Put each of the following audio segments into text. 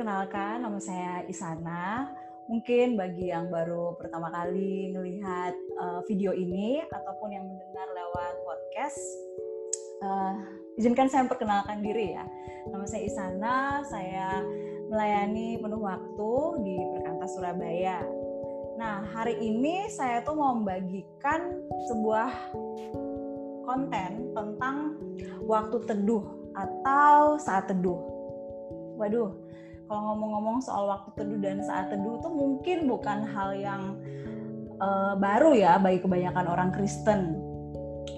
perkenalkan, nama saya Isana. Mungkin bagi yang baru pertama kali melihat uh, video ini ataupun yang mendengar lewat podcast, uh, izinkan saya perkenalkan diri ya. Nama saya Isana, saya melayani penuh waktu di Perkantas Surabaya. Nah, hari ini saya tuh mau membagikan sebuah konten tentang waktu teduh atau saat teduh. Waduh, kalau ngomong-ngomong soal waktu teduh dan saat teduh itu mungkin bukan hal yang uh, baru ya bagi kebanyakan orang Kristen.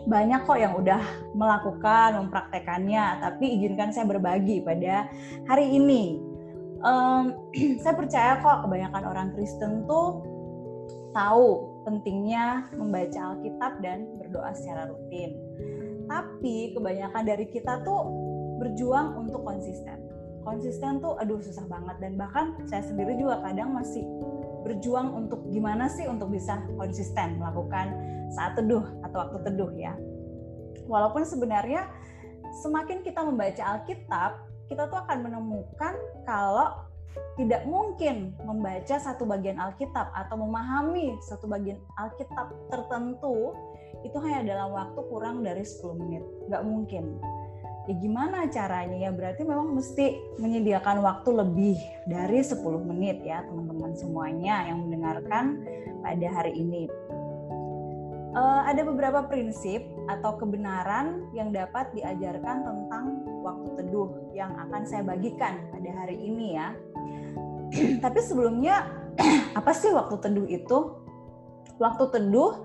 Banyak kok yang udah melakukan, mempraktekannya, tapi izinkan saya berbagi pada hari ini. Um, saya percaya kok kebanyakan orang Kristen tuh tahu pentingnya membaca Alkitab dan berdoa secara rutin. Tapi kebanyakan dari kita tuh berjuang untuk konsisten konsisten tuh aduh susah banget dan bahkan saya sendiri juga kadang masih berjuang untuk gimana sih untuk bisa konsisten melakukan saat teduh atau waktu teduh ya. Walaupun sebenarnya semakin kita membaca Alkitab, kita tuh akan menemukan kalau tidak mungkin membaca satu bagian Alkitab atau memahami satu bagian Alkitab tertentu itu hanya dalam waktu kurang dari 10 menit. Nggak mungkin ya gimana caranya ya? Berarti memang mesti menyediakan waktu lebih dari 10 menit ya teman-teman semuanya yang mendengarkan pada hari ini. Uh, ada beberapa prinsip atau kebenaran yang dapat diajarkan tentang waktu teduh yang akan saya bagikan pada hari ini ya. Tapi sebelumnya apa sih waktu teduh itu? Waktu teduh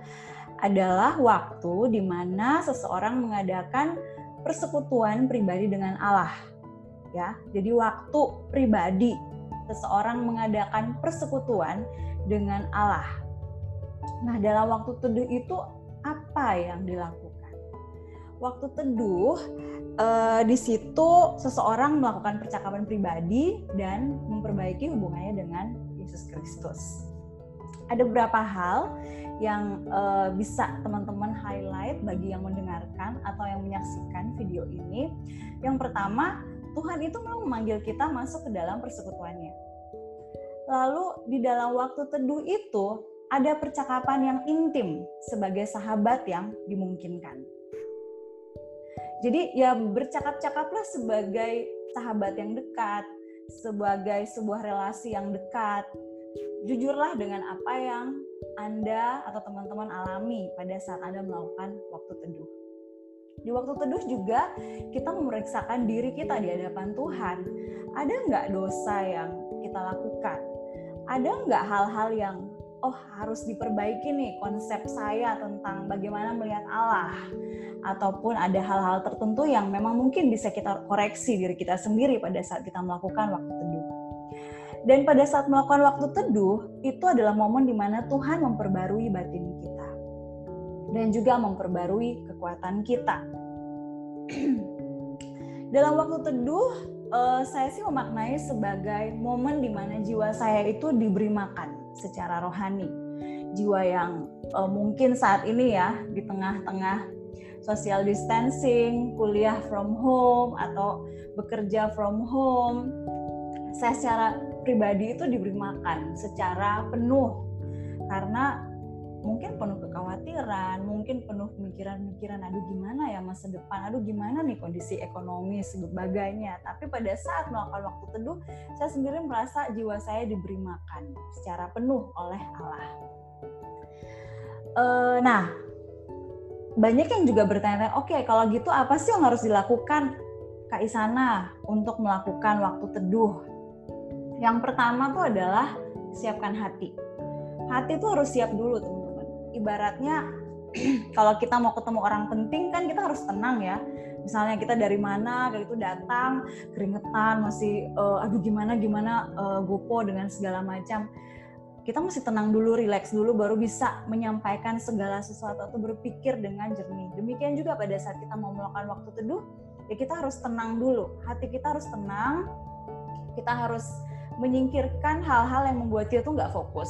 adalah waktu di mana seseorang mengadakan persekutuan pribadi dengan Allah. Ya, jadi waktu pribadi seseorang mengadakan persekutuan dengan Allah. Nah, dalam waktu teduh itu apa yang dilakukan? Waktu teduh eh, di situ seseorang melakukan percakapan pribadi dan memperbaiki hubungannya dengan Yesus Kristus. Ada beberapa hal yang uh, bisa teman-teman highlight bagi yang mendengarkan atau yang menyaksikan video ini. Yang pertama, Tuhan itu mau memanggil kita masuk ke dalam persekutuannya. Lalu di dalam waktu teduh itu ada percakapan yang intim sebagai sahabat yang dimungkinkan. Jadi ya bercakap-cakaplah sebagai sahabat yang dekat, sebagai sebuah relasi yang dekat, jujurlah dengan apa yang Anda atau teman-teman alami pada saat Anda melakukan waktu teduh. Di waktu teduh juga kita memeriksakan diri kita di hadapan Tuhan. Ada nggak dosa yang kita lakukan? Ada nggak hal-hal yang oh harus diperbaiki nih konsep saya tentang bagaimana melihat Allah ataupun ada hal-hal tertentu yang memang mungkin bisa kita koreksi diri kita sendiri pada saat kita melakukan waktu teduh. Dan pada saat melakukan waktu teduh, itu adalah momen di mana Tuhan memperbarui batin kita. Dan juga memperbarui kekuatan kita. Dalam waktu teduh, uh, saya sih memaknai sebagai momen di mana jiwa saya itu diberi makan secara rohani. Jiwa yang uh, mungkin saat ini ya, di tengah-tengah social distancing, kuliah from home, atau bekerja from home, saya secara pribadi itu diberi makan secara penuh karena mungkin penuh kekhawatiran, mungkin penuh pemikiran-pemikiran, aduh gimana ya masa depan, aduh gimana nih kondisi ekonomi sebagainya. Tapi pada saat melakukan waktu teduh, saya sendiri merasa jiwa saya diberi makan secara penuh oleh Allah. E, nah, banyak yang juga bertanya, oke okay, kalau gitu apa sih yang harus dilakukan Kak Isana untuk melakukan waktu teduh yang pertama tuh adalah siapkan hati. Hati tuh harus siap dulu teman-teman. Ibaratnya kalau kita mau ketemu orang penting kan kita harus tenang ya. Misalnya kita dari mana kayak itu datang keringetan masih uh, aduh gimana gimana uh, gopo dengan segala macam. Kita mesti tenang dulu, rileks dulu baru bisa menyampaikan segala sesuatu atau berpikir dengan jernih. Demikian juga pada saat kita mau melakukan waktu teduh, ya kita harus tenang dulu. Hati kita harus tenang. Kita harus menyingkirkan hal-hal yang membuat kita tuh nggak fokus.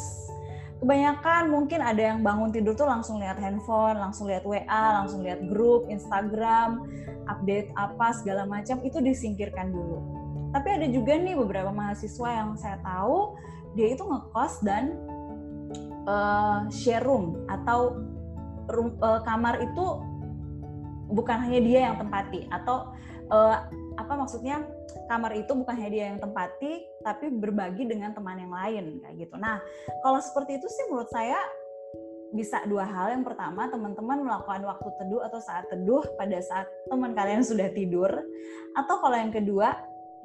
Kebanyakan mungkin ada yang bangun tidur tuh langsung lihat handphone, langsung lihat WA, langsung lihat grup, Instagram, update apa segala macam itu disingkirkan dulu. tapi ada juga nih beberapa mahasiswa yang saya tahu dia itu ngekos dan uh, share room atau room, uh, kamar itu bukan hanya dia yang tempati atau uh, apa maksudnya kamar itu bukan hanya dia yang tempati tapi berbagi dengan teman yang lain kayak gitu. Nah, kalau seperti itu sih menurut saya bisa dua hal. Yang pertama, teman-teman melakukan waktu teduh atau saat teduh pada saat teman kalian sudah tidur. Atau kalau yang kedua,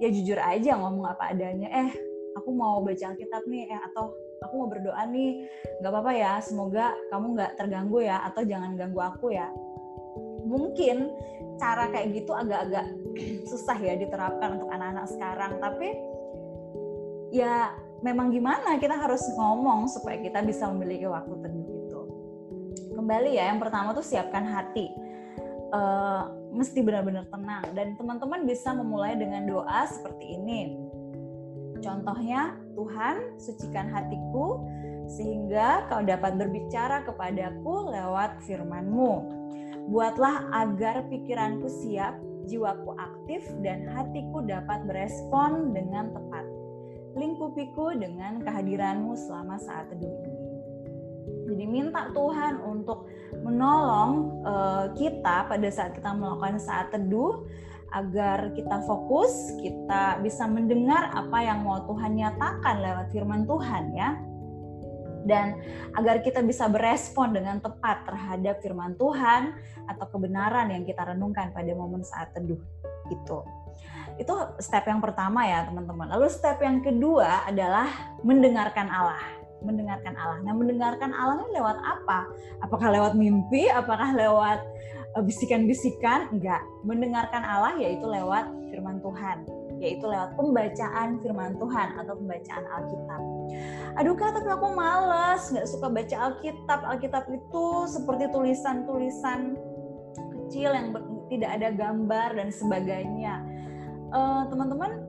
ya jujur aja ngomong apa adanya. Eh, aku mau baca Alkitab nih, eh atau aku mau berdoa nih, nggak apa-apa ya. Semoga kamu nggak terganggu ya, atau jangan ganggu aku ya. Mungkin cara kayak gitu agak-agak susah ya diterapkan untuk anak-anak sekarang, tapi ya memang gimana kita harus ngomong supaya kita bisa memiliki waktu teduh itu. Kembali ya, yang pertama tuh siapkan hati. Uh, mesti benar-benar tenang dan teman-teman bisa memulai dengan doa seperti ini. Contohnya, Tuhan, sucikan hatiku sehingga kau dapat berbicara kepadaku lewat firman-Mu. Buatlah agar pikiranku siap, jiwaku aktif, dan hatiku dapat berespon dengan tepat. Lingkupiku dengan kehadiranmu selama saat teduh ini. Jadi minta Tuhan untuk menolong uh, kita pada saat kita melakukan saat teduh agar kita fokus, kita bisa mendengar apa yang mau Tuhan nyatakan lewat firman Tuhan ya. Dan agar kita bisa berespon dengan tepat terhadap firman Tuhan atau kebenaran yang kita renungkan pada momen saat teduh itu. Itu step yang pertama ya teman-teman. Lalu step yang kedua adalah mendengarkan Allah mendengarkan Allah. Nah, mendengarkan Allah ini lewat apa? Apakah lewat mimpi? Apakah lewat Eh, bisikan-bisikan enggak mendengarkan Allah yaitu lewat firman Tuhan yaitu lewat pembacaan firman Tuhan atau pembacaan Alkitab. Aduh kak, tapi aku males, nggak suka baca Alkitab. Alkitab itu seperti tulisan-tulisan kecil yang tidak ada gambar dan sebagainya. Uh, teman-teman,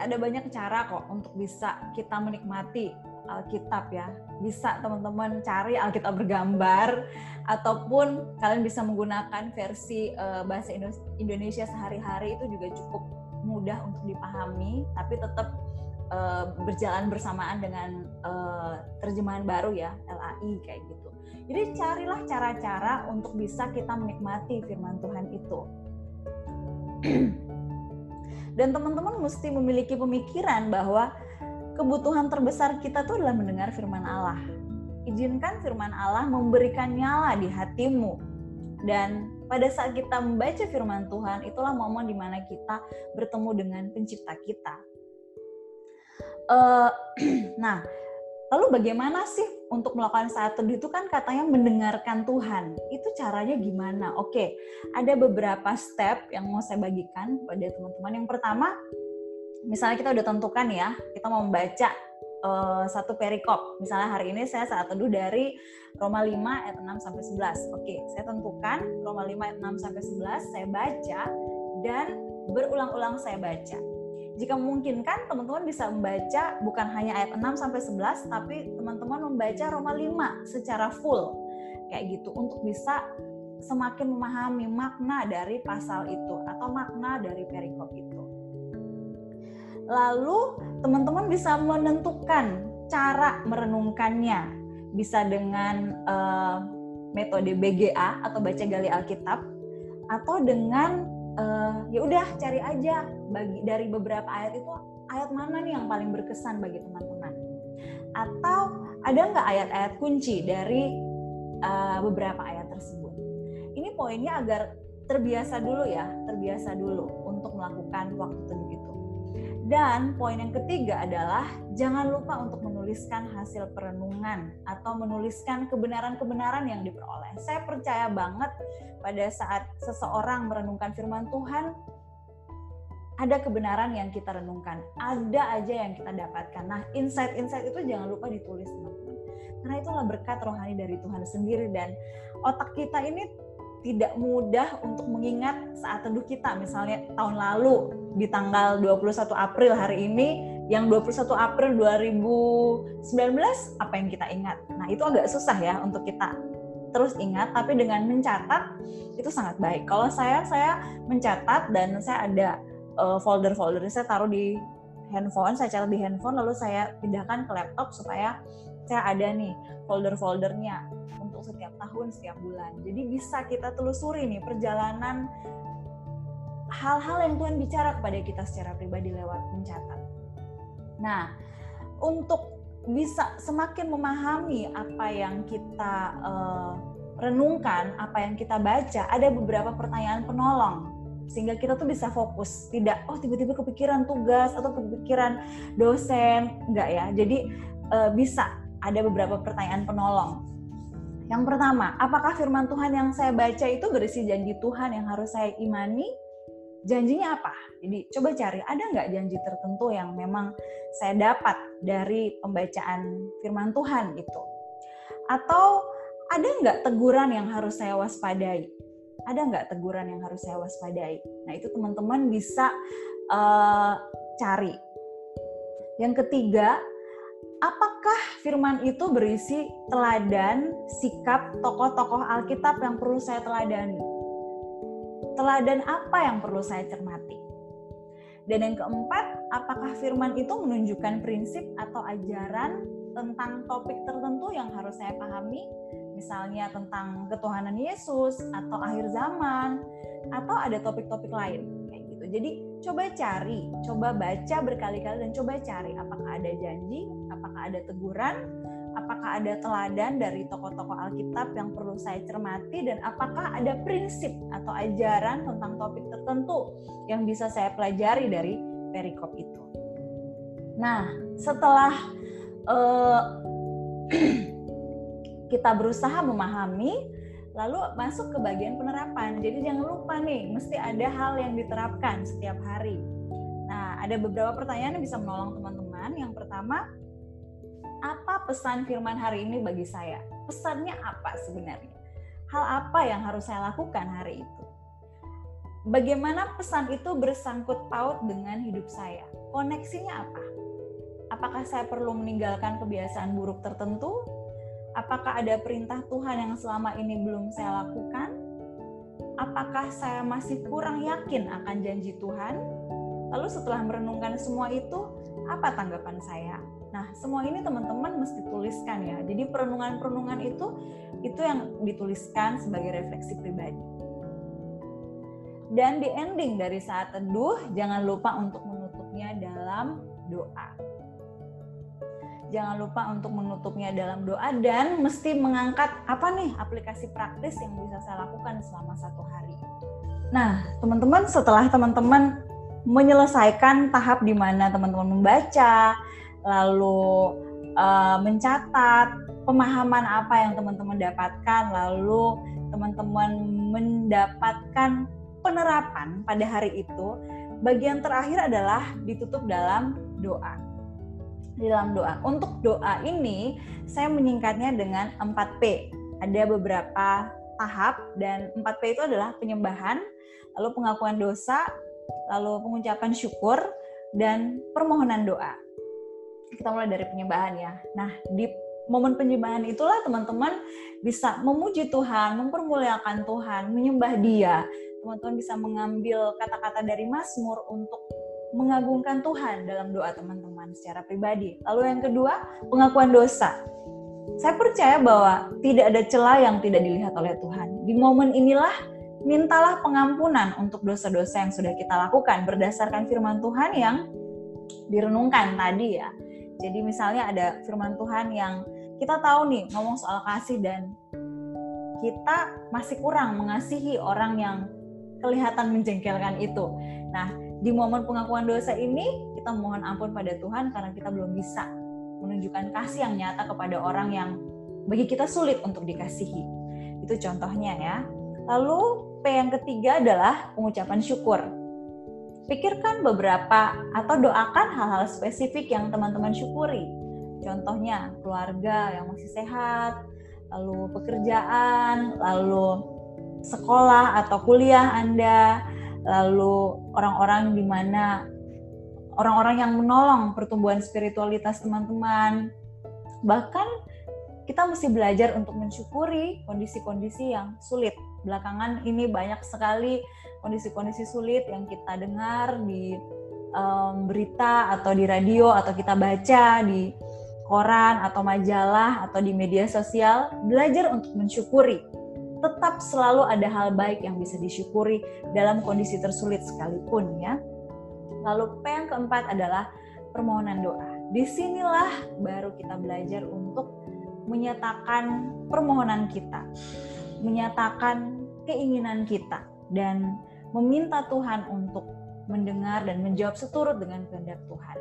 ada banyak cara kok untuk bisa kita menikmati Alkitab ya. Bisa teman-teman cari Alkitab bergambar ataupun kalian bisa menggunakan versi uh, bahasa Indonesia sehari-hari itu juga cukup mudah untuk dipahami tapi tetap uh, berjalan bersamaan dengan uh, terjemahan baru ya LAI kayak gitu. Jadi carilah cara-cara untuk bisa kita menikmati firman Tuhan itu. Dan teman-teman mesti memiliki pemikiran bahwa kebutuhan terbesar kita tuh adalah mendengar firman Allah. Izinkan firman Allah memberikan nyala di hatimu. Dan pada saat kita membaca firman Tuhan, itulah momen di mana kita bertemu dengan pencipta kita. Uh, nah, lalu bagaimana sih untuk melakukan saat teduh itu kan katanya mendengarkan Tuhan. Itu caranya gimana? Oke, ada beberapa step yang mau saya bagikan pada teman-teman. Yang pertama, misalnya kita udah tentukan ya, kita mau membaca uh, satu perikop. Misalnya hari ini saya saat teduh dari Roma 5 ayat 6 sampai 11. Oke, saya tentukan Roma 5 ayat 6 sampai 11, saya baca dan berulang-ulang saya baca. Jika memungkinkan, teman-teman bisa membaca bukan hanya ayat 6 sampai 11, tapi teman-teman membaca Roma 5 secara full. Kayak gitu untuk bisa semakin memahami makna dari pasal itu atau makna dari perikop itu. Lalu teman-teman bisa menentukan cara merenungkannya. Bisa dengan uh, metode BGA atau baca gali Alkitab atau dengan uh, ya udah cari aja bagi dari beberapa ayat itu ayat mana nih yang paling berkesan bagi teman-teman. Atau ada nggak ayat-ayat kunci dari uh, beberapa ayat tersebut. Ini poinnya agar terbiasa dulu ya, terbiasa dulu untuk melakukan waktu teduh. Dan poin yang ketiga adalah jangan lupa untuk menuliskan hasil perenungan atau menuliskan kebenaran-kebenaran yang diperoleh. Saya percaya banget pada saat seseorang merenungkan firman Tuhan, ada kebenaran yang kita renungkan, ada aja yang kita dapatkan. Nah, insight-insight itu jangan lupa ditulis, teman-teman. Karena itulah berkat rohani dari Tuhan sendiri dan otak kita ini tidak mudah untuk mengingat saat teduh kita. Misalnya tahun lalu di tanggal 21 April hari ini yang 21 April 2019 apa yang kita ingat. Nah, itu agak susah ya untuk kita terus ingat tapi dengan mencatat itu sangat baik. Kalau saya saya mencatat dan saya ada uh, folder-folder saya taruh di handphone, saya catat di handphone, lalu saya pindahkan ke laptop supaya saya ada nih folder-foldernya untuk setiap tahun, setiap bulan. Jadi bisa kita telusuri nih perjalanan hal-hal yang Tuhan bicara kepada kita secara pribadi lewat mencatat. Nah, untuk bisa semakin memahami apa yang kita uh, renungkan, apa yang kita baca, ada beberapa pertanyaan penolong. Sehingga kita tuh bisa fokus tidak oh tiba-tiba kepikiran tugas atau kepikiran dosen. Enggak ya. Jadi e, bisa ada beberapa pertanyaan penolong. Yang pertama apakah firman Tuhan yang saya baca itu berisi janji Tuhan yang harus saya imani janjinya apa jadi coba cari ada nggak janji tertentu yang memang saya dapat dari pembacaan firman Tuhan itu atau ada nggak teguran yang harus saya waspadai ada nggak teguran yang harus saya waspadai? Nah itu teman-teman bisa uh, cari. Yang ketiga, apakah firman itu berisi teladan sikap tokoh-tokoh Alkitab yang perlu saya teladani? Teladan apa yang perlu saya cermati? Dan yang keempat, apakah firman itu menunjukkan prinsip atau ajaran tentang topik tertentu yang harus saya pahami misalnya tentang ketuhanan Yesus atau akhir zaman atau ada topik-topik lain kayak gitu. Jadi coba cari, coba baca berkali-kali dan coba cari apakah ada janji, apakah ada teguran, apakah ada teladan dari tokoh-tokoh Alkitab yang perlu saya cermati dan apakah ada prinsip atau ajaran tentang topik tertentu yang bisa saya pelajari dari perikop itu. Nah, setelah uh, kita berusaha memahami lalu masuk ke bagian penerapan. Jadi jangan lupa nih, mesti ada hal yang diterapkan setiap hari. Nah, ada beberapa pertanyaan yang bisa menolong teman-teman. Yang pertama, apa pesan firman hari ini bagi saya? Pesannya apa sebenarnya? Hal apa yang harus saya lakukan hari itu? Bagaimana pesan itu bersangkut paut dengan hidup saya? Koneksinya apa? Apakah saya perlu meninggalkan kebiasaan buruk tertentu Apakah ada perintah Tuhan yang selama ini belum saya lakukan? Apakah saya masih kurang yakin akan janji Tuhan? Lalu setelah merenungkan semua itu, apa tanggapan saya? Nah, semua ini teman-teman mesti tuliskan ya. Jadi perenungan-perenungan itu itu yang dituliskan sebagai refleksi pribadi. Dan di ending dari saat teduh, jangan lupa untuk menutupnya dalam doa jangan lupa untuk menutupnya dalam doa dan mesti mengangkat apa nih aplikasi praktis yang bisa saya lakukan selama satu hari. Nah, teman-teman setelah teman-teman menyelesaikan tahap di mana teman-teman membaca, lalu uh, mencatat pemahaman apa yang teman-teman dapatkan, lalu teman-teman mendapatkan penerapan pada hari itu, bagian terakhir adalah ditutup dalam doa di dalam doa. Untuk doa ini saya menyingkatnya dengan 4P. Ada beberapa tahap dan 4P itu adalah penyembahan, lalu pengakuan dosa, lalu pengucapan syukur dan permohonan doa. Kita mulai dari penyembahan ya. Nah, di momen penyembahan itulah teman-teman bisa memuji Tuhan, mempermuliakan Tuhan, menyembah Dia. Teman-teman bisa mengambil kata-kata dari Mazmur untuk mengagungkan Tuhan dalam doa teman-teman secara pribadi. Lalu yang kedua, pengakuan dosa. Saya percaya bahwa tidak ada celah yang tidak dilihat oleh Tuhan. Di momen inilah mintalah pengampunan untuk dosa-dosa yang sudah kita lakukan berdasarkan firman Tuhan yang direnungkan tadi ya. Jadi misalnya ada firman Tuhan yang kita tahu nih ngomong soal kasih dan kita masih kurang mengasihi orang yang kelihatan menjengkelkan itu. Nah, di momen pengakuan dosa ini kita mohon ampun pada Tuhan karena kita belum bisa menunjukkan kasih yang nyata kepada orang yang bagi kita sulit untuk dikasihi. Itu contohnya ya. Lalu P yang ketiga adalah pengucapan syukur. Pikirkan beberapa atau doakan hal-hal spesifik yang teman-teman syukuri. Contohnya keluarga yang masih sehat, lalu pekerjaan, lalu sekolah atau kuliah Anda, lalu orang-orang di mana orang-orang yang menolong pertumbuhan spiritualitas teman-teman. Bahkan kita mesti belajar untuk mensyukuri kondisi-kondisi yang sulit. Belakangan ini banyak sekali kondisi-kondisi sulit yang kita dengar di um, berita atau di radio atau kita baca di koran atau majalah atau di media sosial, belajar untuk mensyukuri. Tetap selalu ada hal baik yang bisa disyukuri dalam kondisi tersulit sekalipun ya. Lalu P yang keempat adalah permohonan doa. Di sinilah baru kita belajar untuk menyatakan permohonan kita, menyatakan keinginan kita, dan meminta Tuhan untuk mendengar dan menjawab seturut dengan kehendak Tuhan.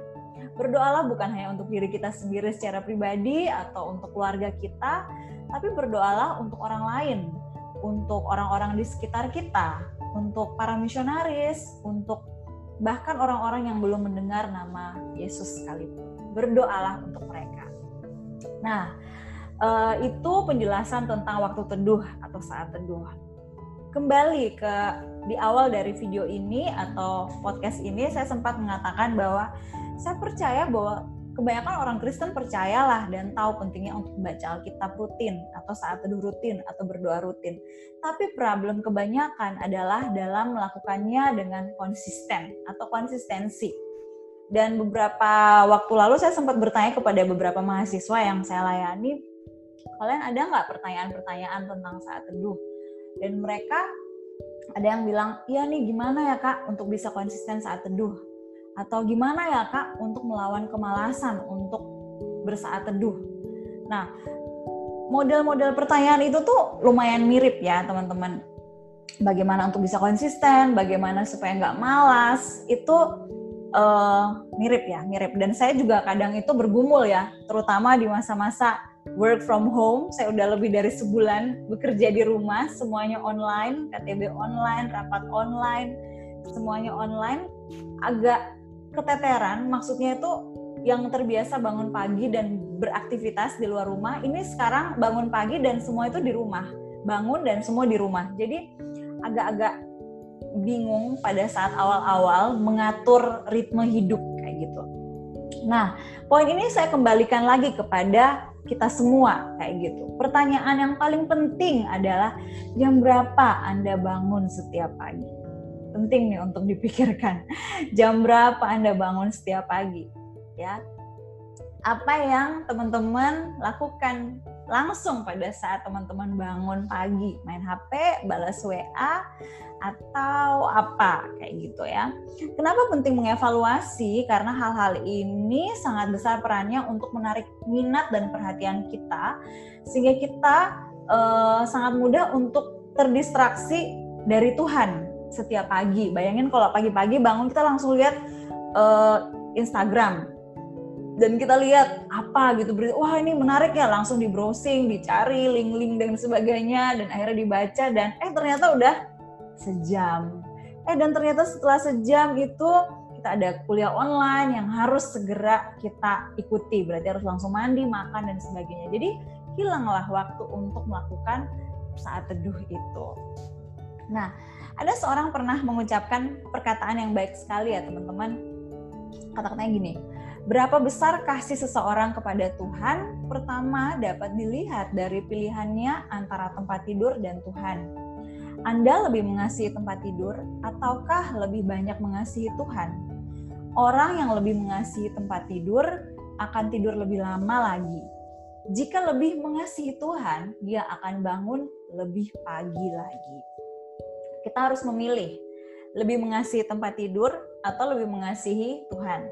Berdoalah bukan hanya untuk diri kita sendiri secara pribadi atau untuk keluarga kita, tapi berdoalah untuk orang lain, untuk orang-orang di sekitar kita, untuk para misionaris, untuk bahkan orang-orang yang belum mendengar nama Yesus sekalipun. Berdoalah untuk mereka. Nah, uh, itu penjelasan tentang waktu teduh atau saat teduh. Kembali ke di awal dari video ini atau podcast ini, saya sempat mengatakan bahwa saya percaya bahwa kebanyakan orang Kristen percayalah dan tahu pentingnya untuk membaca Alkitab rutin atau saat teduh rutin atau berdoa rutin. Tapi problem kebanyakan adalah dalam melakukannya dengan konsisten atau konsistensi. Dan beberapa waktu lalu saya sempat bertanya kepada beberapa mahasiswa yang saya layani, kalian ada nggak pertanyaan-pertanyaan tentang saat teduh? Dan mereka ada yang bilang, iya nih gimana ya kak untuk bisa konsisten saat teduh? Atau gimana ya Kak untuk melawan kemalasan untuk bersaat teduh? Nah, model-model pertanyaan itu tuh lumayan mirip ya teman-teman. Bagaimana untuk bisa konsisten, bagaimana supaya nggak malas, itu uh, mirip ya, mirip. Dan saya juga kadang itu bergumul ya, terutama di masa-masa work from home. Saya udah lebih dari sebulan bekerja di rumah, semuanya online, KTB online, rapat online, semuanya online. Agak keteteran maksudnya itu yang terbiasa bangun pagi dan beraktivitas di luar rumah ini sekarang bangun pagi dan semua itu di rumah bangun dan semua di rumah jadi agak-agak bingung pada saat awal-awal mengatur ritme hidup kayak gitu nah poin ini saya kembalikan lagi kepada kita semua kayak gitu pertanyaan yang paling penting adalah jam berapa anda bangun setiap pagi penting nih untuk dipikirkan. Jam berapa Anda bangun setiap pagi? Ya. Apa yang teman-teman lakukan langsung pada saat teman-teman bangun pagi, main HP, balas WA atau apa kayak gitu ya. Kenapa penting mengevaluasi? Karena hal-hal ini sangat besar perannya untuk menarik minat dan perhatian kita sehingga kita uh, sangat mudah untuk terdistraksi dari Tuhan setiap pagi. Bayangin kalau pagi-pagi bangun kita langsung lihat uh, Instagram dan kita lihat apa gitu berita wah ini menarik ya langsung di browsing dicari link-link dan sebagainya dan akhirnya dibaca dan eh ternyata udah sejam. Eh dan ternyata setelah sejam itu kita ada kuliah online yang harus segera kita ikuti berarti harus langsung mandi makan dan sebagainya. Jadi hilanglah waktu untuk melakukan saat teduh itu. Nah ada seorang pernah mengucapkan perkataan yang baik sekali ya teman-teman. Kata-katanya gini, berapa besar kasih seseorang kepada Tuhan? Pertama dapat dilihat dari pilihannya antara tempat tidur dan Tuhan. Anda lebih mengasihi tempat tidur ataukah lebih banyak mengasihi Tuhan? Orang yang lebih mengasihi tempat tidur akan tidur lebih lama lagi. Jika lebih mengasihi Tuhan, dia akan bangun lebih pagi lagi kita harus memilih lebih mengasihi tempat tidur atau lebih mengasihi Tuhan.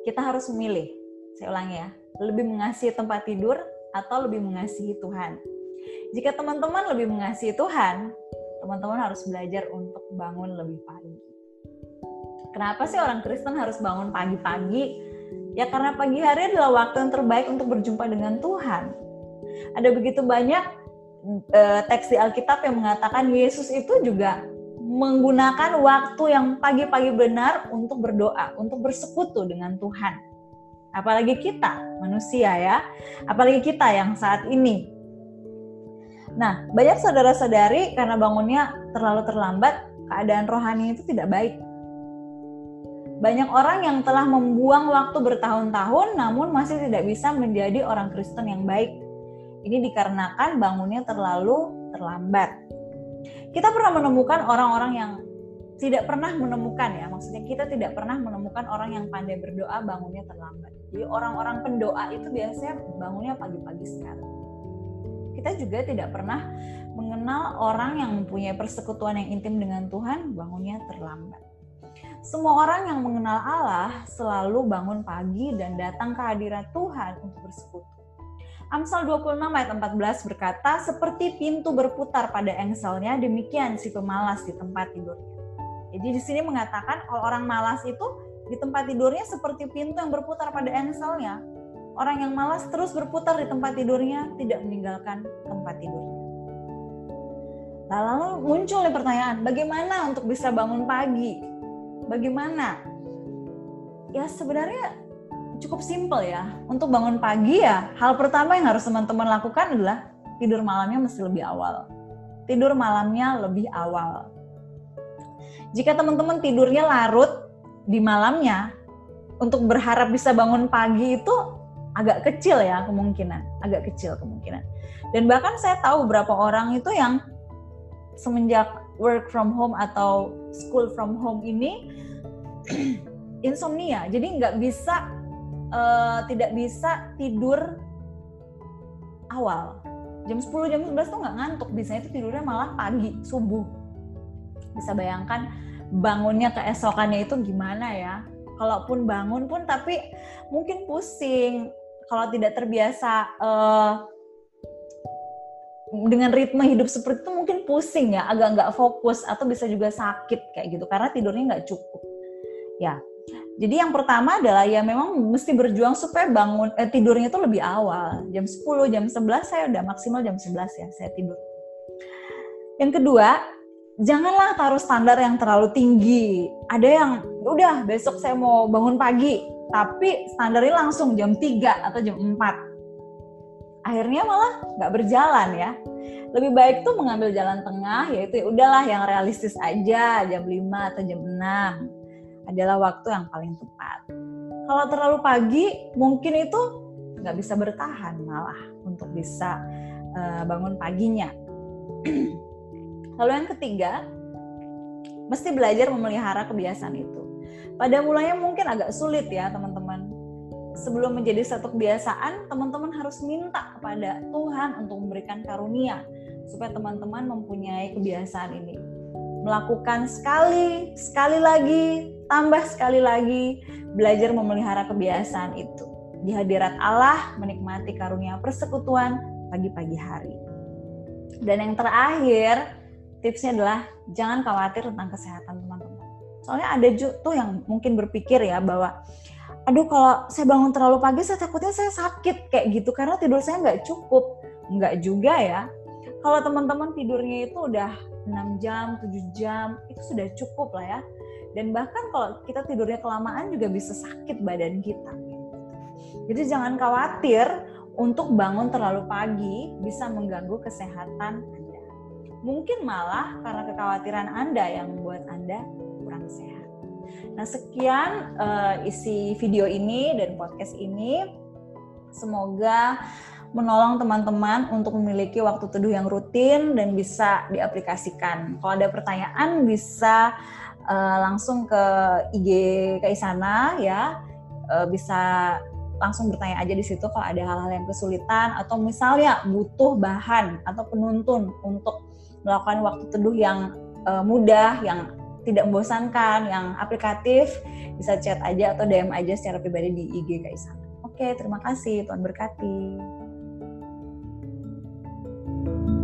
Kita harus memilih. Saya ulangi ya, lebih mengasihi tempat tidur atau lebih mengasihi Tuhan. Jika teman-teman lebih mengasihi Tuhan, teman-teman harus belajar untuk bangun lebih pagi. Kenapa sih orang Kristen harus bangun pagi-pagi? Ya karena pagi hari adalah waktu yang terbaik untuk berjumpa dengan Tuhan. Ada begitu banyak uh, teks di Alkitab yang mengatakan Yesus itu juga menggunakan waktu yang pagi-pagi benar untuk berdoa, untuk bersekutu dengan Tuhan. Apalagi kita, manusia ya. Apalagi kita yang saat ini. Nah, banyak saudara-saudari karena bangunnya terlalu terlambat, keadaan rohani itu tidak baik. Banyak orang yang telah membuang waktu bertahun-tahun namun masih tidak bisa menjadi orang Kristen yang baik ini dikarenakan bangunnya terlalu terlambat. Kita pernah menemukan orang-orang yang tidak pernah menemukan ya, maksudnya kita tidak pernah menemukan orang yang pandai berdoa bangunnya terlambat. Jadi orang-orang pendoa itu biasanya bangunnya pagi-pagi sekali. Kita juga tidak pernah mengenal orang yang mempunyai persekutuan yang intim dengan Tuhan bangunnya terlambat. Semua orang yang mengenal Allah selalu bangun pagi dan datang ke hadirat Tuhan untuk bersekutu. Amsal 26 ayat 14 berkata, seperti pintu berputar pada engselnya, demikian si pemalas di tempat tidurnya. Jadi di sini mengatakan kalau orang malas itu di tempat tidurnya seperti pintu yang berputar pada engselnya. Orang yang malas terus berputar di tempat tidurnya, tidak meninggalkan tempat tidurnya. Nah, lalu muncul pertanyaan, bagaimana untuk bisa bangun pagi? Bagaimana? Ya sebenarnya cukup simpel ya. Untuk bangun pagi ya, hal pertama yang harus teman-teman lakukan adalah tidur malamnya mesti lebih awal. Tidur malamnya lebih awal. Jika teman-teman tidurnya larut di malamnya, untuk berharap bisa bangun pagi itu agak kecil ya kemungkinan, agak kecil kemungkinan. Dan bahkan saya tahu beberapa orang itu yang semenjak work from home atau school from home ini insomnia jadi nggak bisa uh, tidak bisa tidur awal. Jam 10 jam 11 tuh nggak ngantuk. Biasanya itu tidurnya malah pagi subuh. Bisa bayangkan bangunnya keesokannya itu gimana ya? Kalaupun bangun pun tapi mungkin pusing. Kalau tidak terbiasa uh, dengan ritme hidup seperti itu mungkin pusing ya, agak nggak fokus atau bisa juga sakit kayak gitu. Karena tidurnya nggak cukup. Ya, jadi yang pertama adalah ya memang mesti berjuang supaya bangun eh, tidurnya itu lebih awal. Jam 10, jam 11 saya udah maksimal jam 11 ya saya tidur. Yang kedua, janganlah taruh standar yang terlalu tinggi. Ada yang udah besok saya mau bangun pagi, tapi standarnya langsung jam 3 atau jam 4 akhirnya malah nggak berjalan ya lebih baik tuh mengambil jalan tengah yaitu ya udahlah yang realistis aja jam 5 atau jam 6 adalah waktu yang paling tepat. Kalau terlalu pagi mungkin itu nggak bisa bertahan malah untuk bisa uh, bangun paginya. Lalu yang ketiga mesti belajar memelihara kebiasaan itu. Pada mulanya mungkin agak sulit ya teman-teman. Sebelum menjadi satu kebiasaan, teman-teman harus minta kepada Tuhan untuk memberikan karunia supaya teman-teman mempunyai kebiasaan ini. Melakukan sekali, sekali lagi, tambah sekali lagi, belajar memelihara kebiasaan itu. Di hadirat Allah, menikmati karunia persekutuan pagi-pagi hari. Dan yang terakhir, tipsnya adalah jangan khawatir tentang kesehatan teman-teman. Soalnya ada tuh yang mungkin berpikir ya bahwa aduh kalau saya bangun terlalu pagi saya takutnya saya sakit kayak gitu karena tidur saya nggak cukup nggak juga ya kalau teman-teman tidurnya itu udah 6 jam 7 jam itu sudah cukup lah ya. Dan bahkan kalau kita tidurnya kelamaan juga bisa sakit badan kita. Jadi jangan khawatir untuk bangun terlalu pagi bisa mengganggu kesehatan Anda. Mungkin malah karena kekhawatiran Anda yang membuat Anda kurang sehat. Nah, sekian uh, isi video ini dan podcast ini. Semoga menolong teman-teman untuk memiliki waktu teduh yang rutin dan bisa diaplikasikan. Kalau ada pertanyaan bisa uh, langsung ke IG Kaisana ya, uh, bisa langsung bertanya aja di situ kalau ada hal-hal yang kesulitan atau misalnya butuh bahan atau penuntun untuk melakukan waktu teduh yang uh, mudah, yang tidak membosankan, yang aplikatif, bisa chat aja atau DM aja secara pribadi di IG Kaisang. Oke, terima kasih. Tuhan berkati. you